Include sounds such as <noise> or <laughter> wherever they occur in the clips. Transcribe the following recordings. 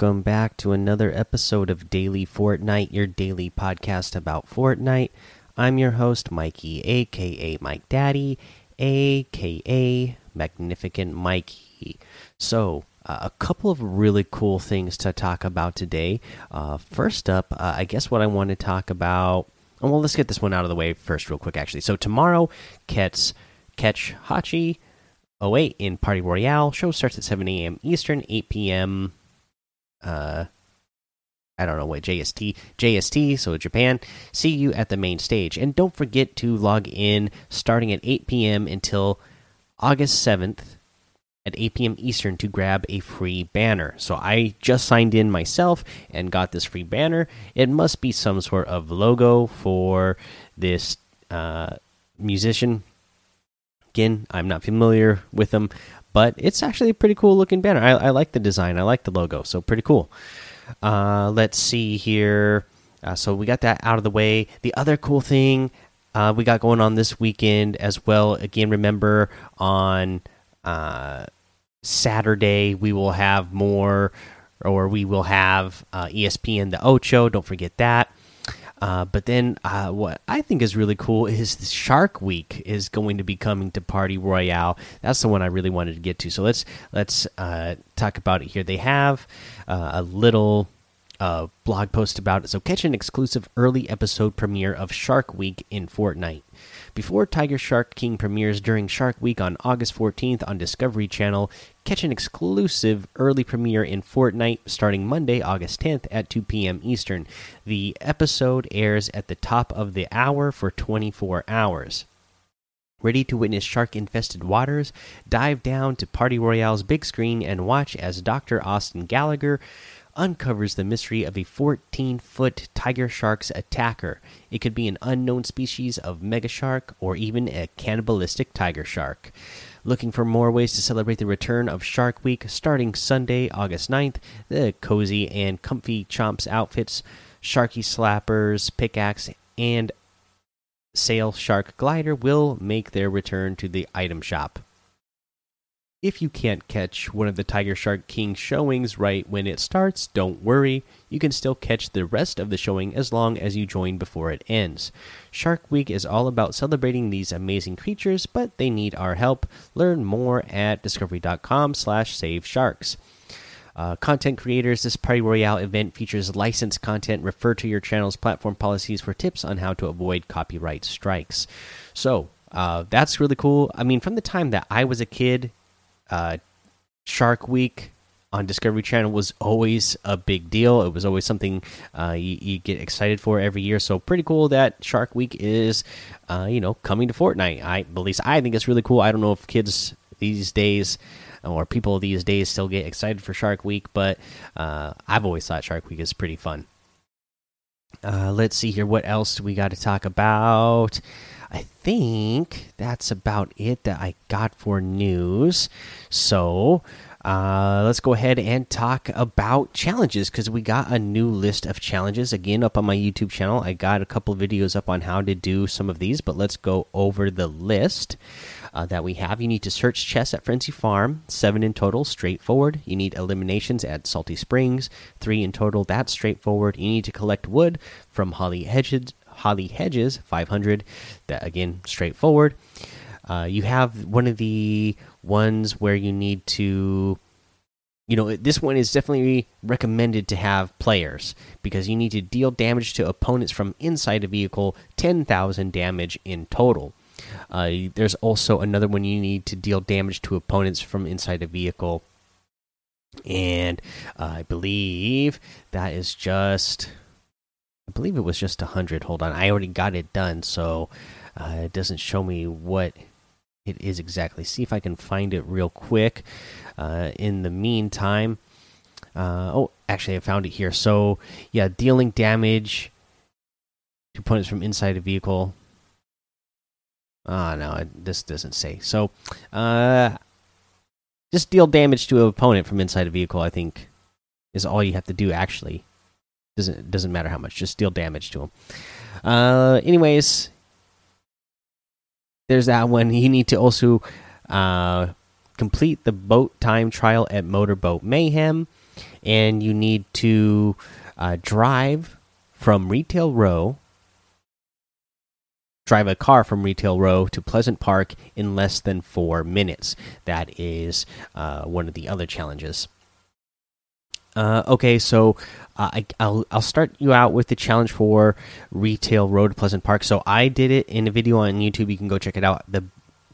Welcome back to another episode of Daily Fortnite, your daily podcast about Fortnite. I'm your host, Mikey, aka Mike Daddy, aka Magnificent Mikey. So, uh, a couple of really cool things to talk about today. Uh, first up, uh, I guess what I want to talk about. oh, Well, let's get this one out of the way first, real quick, actually. So, tomorrow, catch, catch Hachi 08 in Party Royale. Show starts at 7 a.m. Eastern, 8 p.m. Uh, I don't know what JST JST so Japan. See you at the main stage, and don't forget to log in starting at 8 p.m. until August 7th at 8 p.m. Eastern to grab a free banner. So I just signed in myself and got this free banner. It must be some sort of logo for this uh, musician. Again, I'm not familiar with them, but it's actually a pretty cool looking banner. I, I like the design. I like the logo, so pretty cool. Uh, let's see here. Uh, so we got that out of the way. The other cool thing uh, we got going on this weekend as well. Again, remember on uh, Saturday we will have more, or we will have uh, ESPN the Ocho. Don't forget that. Uh, but then, uh, what I think is really cool is Shark Week is going to be coming to Party Royale. That's the one I really wanted to get to. So let's let's uh, talk about it here. They have uh, a little uh, blog post about it. So catch an exclusive early episode premiere of Shark Week in Fortnite. Before Tiger Shark King premieres during Shark Week on August 14th on Discovery Channel, catch an exclusive early premiere in Fortnite starting Monday, August 10th at 2 p.m. Eastern. The episode airs at the top of the hour for 24 hours. Ready to witness shark infested waters? Dive down to Party Royale's big screen and watch as Dr. Austin Gallagher uncovers the mystery of a 14 foot tiger shark's attacker. It could be an unknown species of mega shark or even a cannibalistic tiger shark. Looking for more ways to celebrate the return of Shark Week starting Sunday, August 9th? The cozy and comfy Chomps outfits, Sharky Slappers, Pickaxe, and Sail Shark Glider will make their return to the item shop. If you can't catch one of the Tiger Shark King showings right when it starts, don't worry. You can still catch the rest of the showing as long as you join before it ends. Shark Week is all about celebrating these amazing creatures, but they need our help. Learn more at discovery.com/save sharks. Uh, content creators, this Party Royale event features licensed content. Refer to your channel's platform policies for tips on how to avoid copyright strikes. So, uh, that's really cool. I mean, from the time that I was a kid, uh, Shark Week on Discovery Channel was always a big deal. It was always something uh, you, you, get excited for every year. So pretty cool that Shark Week is, uh, you know, coming to Fortnite. I at least I think it's really cool. I don't know if kids these days or people these days still get excited for Shark Week, but uh, I've always thought Shark Week is pretty fun. Uh, let's see here. What else we got to talk about? I think that's about it that I got for news. So uh, let's go ahead and talk about challenges because we got a new list of challenges again up on my YouTube channel. I got a couple videos up on how to do some of these, but let's go over the list. Uh, that we have. You need to search chests at Frenzy Farm, seven in total, straightforward. You need eliminations at Salty Springs, three in total, that's straightforward. You need to collect wood from Holly Hedges, Holly Hedges, 500, that again, straightforward. Uh, you have one of the ones where you need to you know this one is definitely recommended to have players because you need to deal damage to opponents from inside a vehicle 10,000 damage in total. Uh, there's also another one you need to deal damage to opponents from inside a vehicle. And uh, i believe that is just i believe it was just 100 hold on i already got it done so uh, it doesn't show me what it is exactly. See if I can find it real quick. Uh, in the meantime, uh, oh, actually, I found it here. So, yeah, dealing damage to opponents from inside a vehicle. Ah, oh, no, it, this doesn't say. So, uh, just deal damage to an opponent from inside a vehicle. I think is all you have to do. Actually, doesn't doesn't matter how much. Just deal damage to them. Uh, anyways, there's that one. You need to also uh, complete the boat time trial at Motorboat Mayhem. and you need to uh, drive from Retail Row. Drive a car from Retail Row to Pleasant Park in less than four minutes. That is uh, one of the other challenges. Uh, okay, so uh, I, will I'll start you out with the challenge for Retail Road Pleasant Park. So I did it in a video on YouTube. You can go check it out. The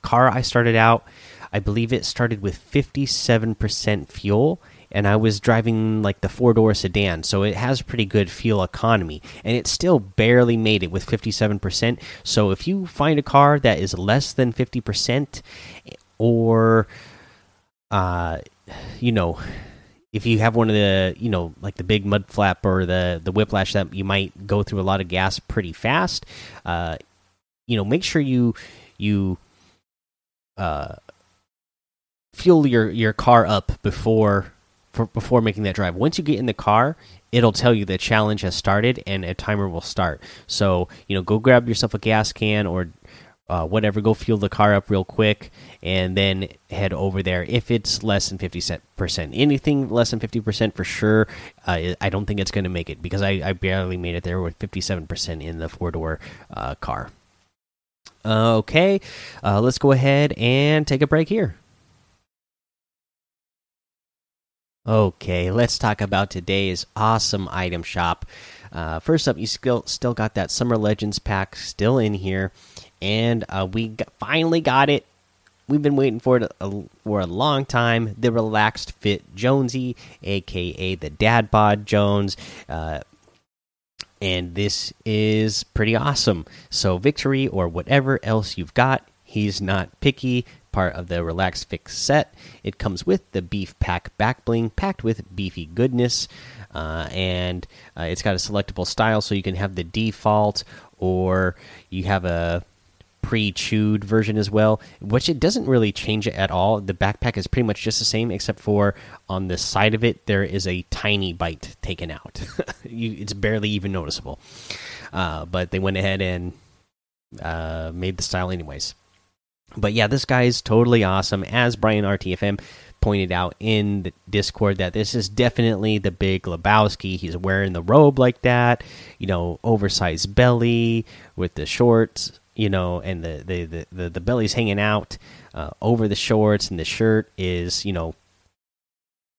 car I started out, I believe it started with 57% fuel, and I was driving like the four door sedan, so it has pretty good fuel economy, and it still barely made it with 57%. So if you find a car that is less than 50%, or uh, you know if you have one of the you know like the big mud flap or the the whiplash that you might go through a lot of gas pretty fast uh you know make sure you you uh fuel your your car up before for, before making that drive. Once you get in the car it'll tell you the challenge has started and a timer will start. So you know go grab yourself a gas can or uh, whatever, go fuel the car up real quick and then head over there. If it's less than 50%, anything less than 50% for sure, uh, I don't think it's going to make it because I, I, barely made it there with 57% in the four door uh, car. okay, uh, let's go ahead and take a break here. Okay, let's talk about today's awesome item shop. Uh, first up, you still still got that Summer Legends pack still in here and uh, we got, finally got it. We've been waiting for it a, for a long time. The relaxed fit Jonesy, aka the Dad Bod Jones, uh, and this is pretty awesome. So victory or whatever else you've got, he's not picky. Part of the relaxed fit set. It comes with the beef pack back bling, packed with beefy goodness. Uh, and uh, it's got a selectable style, so you can have the default, or you have a pre-chewed version as well, which it doesn't really change it at all. The backpack is pretty much just the same, except for on the side of it there is a tiny bite taken out. <laughs> you, it's barely even noticeable. Uh, but they went ahead and uh, made the style anyways. But yeah, this guy is totally awesome. As Brian RTFM pointed out in the Discord, that this is definitely the big Lebowski. He's wearing the robe like that, you know, oversized belly with the shorts you know, and the the the the, the belly's hanging out uh, over the shorts, and the shirt is you know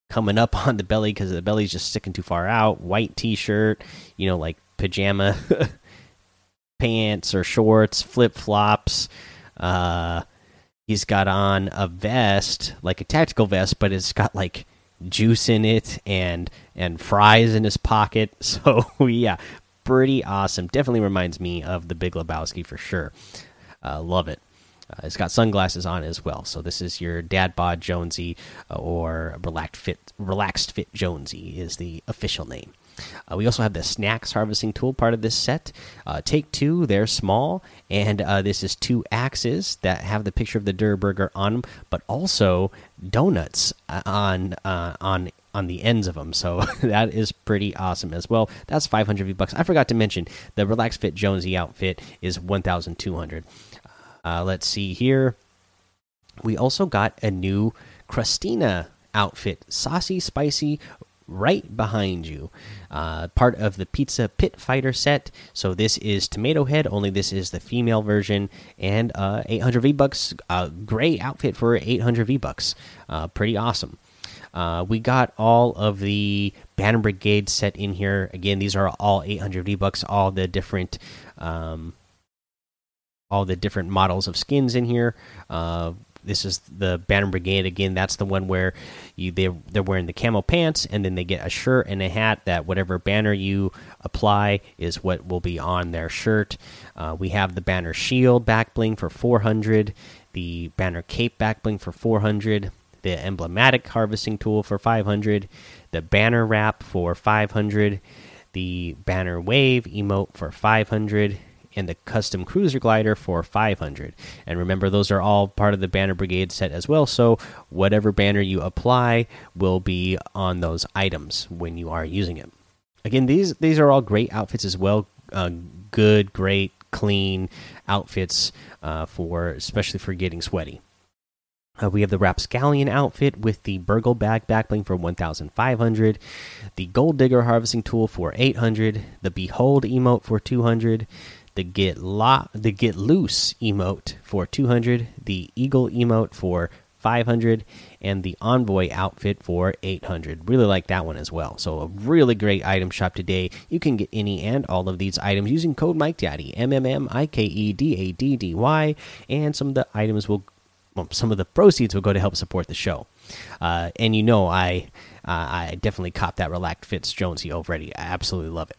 coming up <laughs> on the belly because the belly's just sticking too far out. White t-shirt, you know, like pajama <laughs> pants or shorts, flip flops. Uh, he's got on a vest, like a tactical vest, but it's got like juice in it and and fries in his pocket. <laughs> So yeah, pretty awesome. Definitely reminds me of the Big Lebowski for sure. Uh, love it. Uh, it's got sunglasses on as well. So this is your Dad Bod Jonesy uh, or Relaxed Fit Relaxed Fit Jonesy is the official name. Uh, we also have the snacks harvesting tool part of this set. Uh, take two, they're small, and uh, this is two axes that have the picture of the Durr Burger on them, but also donuts uh, on uh, on on the ends of them. So <laughs> that is pretty awesome as well. That's 500 V bucks. I forgot to mention the Relax Fit Jonesy outfit is 1,200. Uh, let's see here. We also got a new Crustina outfit, saucy, spicy, right behind you. Uh, part of the Pizza Pit Fighter set. So this is Tomato Head, only this is the female version, and uh, 800 V bucks. Uh, great outfit for 800 V bucks. Uh, pretty awesome. Uh, we got all of the Banner Brigade set in here. Again, these are all 800 V bucks. All the different, um, all the different models of skins in here. Uh, this is the Banner Brigade again. That's the one where you they they're wearing the camo pants and then they get a shirt and a hat. That whatever banner you apply is what will be on their shirt. Uh, we have the Banner Shield back bling for 400. The Banner Cape back bling for 400 the emblematic harvesting tool for 500, the banner wrap for 500, the banner wave emote for 500, and the custom cruiser glider for 500. And remember, those are all part of the banner brigade set as well. So whatever banner you apply will be on those items when you are using it. Again, these these are all great outfits as well. Uh, good, great, clean outfits uh, for especially for getting sweaty. Uh, we have the Rapscallion outfit with the Burgle Bag Backbling for 1,500, the Gold Digger Harvesting Tool for 800, the Behold emote for 200, the Get Lo the Get Loose emote for 200, the Eagle emote for 500, and the Envoy outfit for 800. Really like that one as well. So a really great item shop today. You can get any and all of these items using code Mike Daddy M M M I K E D A D D Y, and some of the items will well, some of the proceeds will go to help support the show. Uh, and you know, I uh, I definitely cop that Relaxed Fits Jonesy already. I absolutely love it.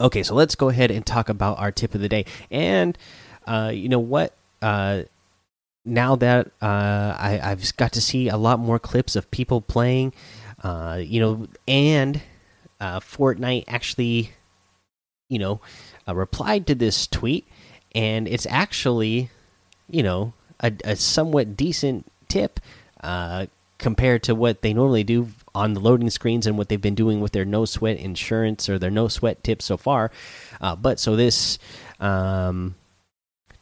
Okay, so let's go ahead and talk about our tip of the day. And uh, you know what? Uh, now that uh, I, have got to see a lot more clips of people playing, uh, you know, and Fortnite actually, you know, replied to this tweet, and it's actually, you know, a, a somewhat decent tip uh, compared to what they normally do on the loading screens and what they've been doing with their no sweat insurance or their no sweat tips so far. Uh, but so this um,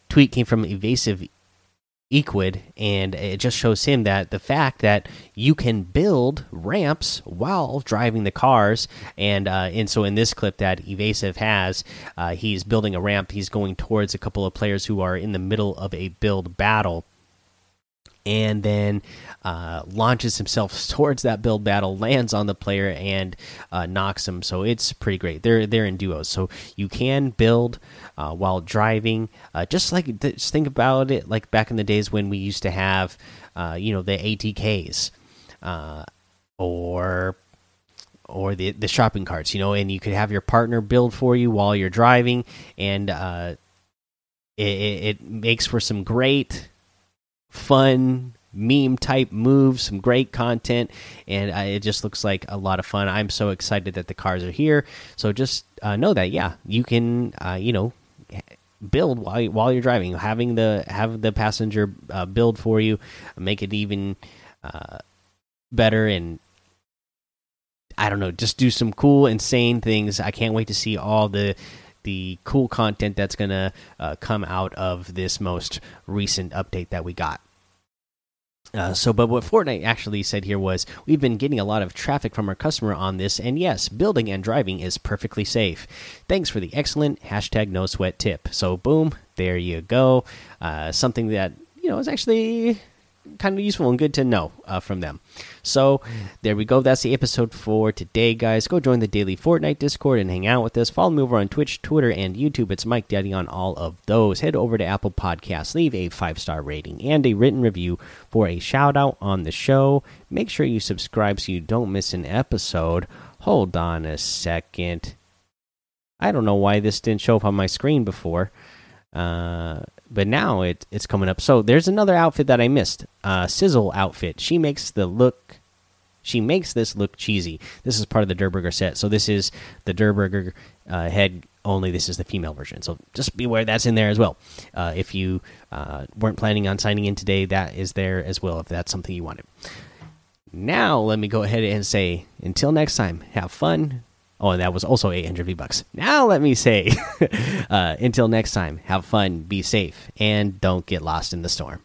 tweet came from evasive Equid, and it just shows him that the fact that you can build ramps while driving the cars, and uh, and so in this clip that Evasive has, uh, he's building a ramp. He's going towards a couple of players who are in the middle of a build battle and then uh, launches himself <laughs> towards that build battle, lands on the player, and uh, knocks him. So it's pretty great. They're they're in duos, so you can build uh, while driving. Uh, just like just think about it, like back in the days when we used to have, uh, you know, the ATKs, uh, or or the the shopping carts, you know, and you could have your partner build for you while you're driving, and it, it makes for some great fun meme type moves, some great content, and uh, it just looks like a lot of fun. I'm so excited that the cars are here. So just uh, know that, yeah, you can, uh, you know, build while while you're driving, having the have the passenger uh, build for you, make it even uh, better, and I don't know, just do some cool, insane things. I can't wait to see all the the cool content that's gonna uh, come out of this most recent update that we got. Uh, so, but what Fortnite actually said here was, we've been getting a lot of traffic from our customer on this, and yes, building and driving is perfectly safe. Thanks for the excellent hashtag no sweat tip. So, boom, there you go. Uh, something that you know is actually kind of useful and good to know uh, from them. So there we go. That's the episode for today, guys. Go join the daily Fortnite Discord and hang out with us. Follow me over on Twitch, Twitter, and YouTube. It's Mike Daddy on all of those. Head over to Apple Podcasts, leave a five star rating and a written review for a shout out on the show. Make sure you subscribe so you don't miss an episode. Hold on a second. I don't know why this didn't show up on my screen before. Uh, but now it it's coming up. So there's another outfit that I missed. Uh, Sizzle outfit. She makes the look. She makes this look cheesy. This is part of the Durr Burger set. So this is the Durr Burger uh, head only. This is the female version. So just beware that's in there as well. Uh, if you uh, weren't planning on signing in today, that is there as well. If that's something you wanted. Now let me go ahead and say until next time. Have fun Oh, and that was also 800 V bucks. Now let me say, <laughs> uh, until next time, have fun, be safe, and don't get lost in the storm.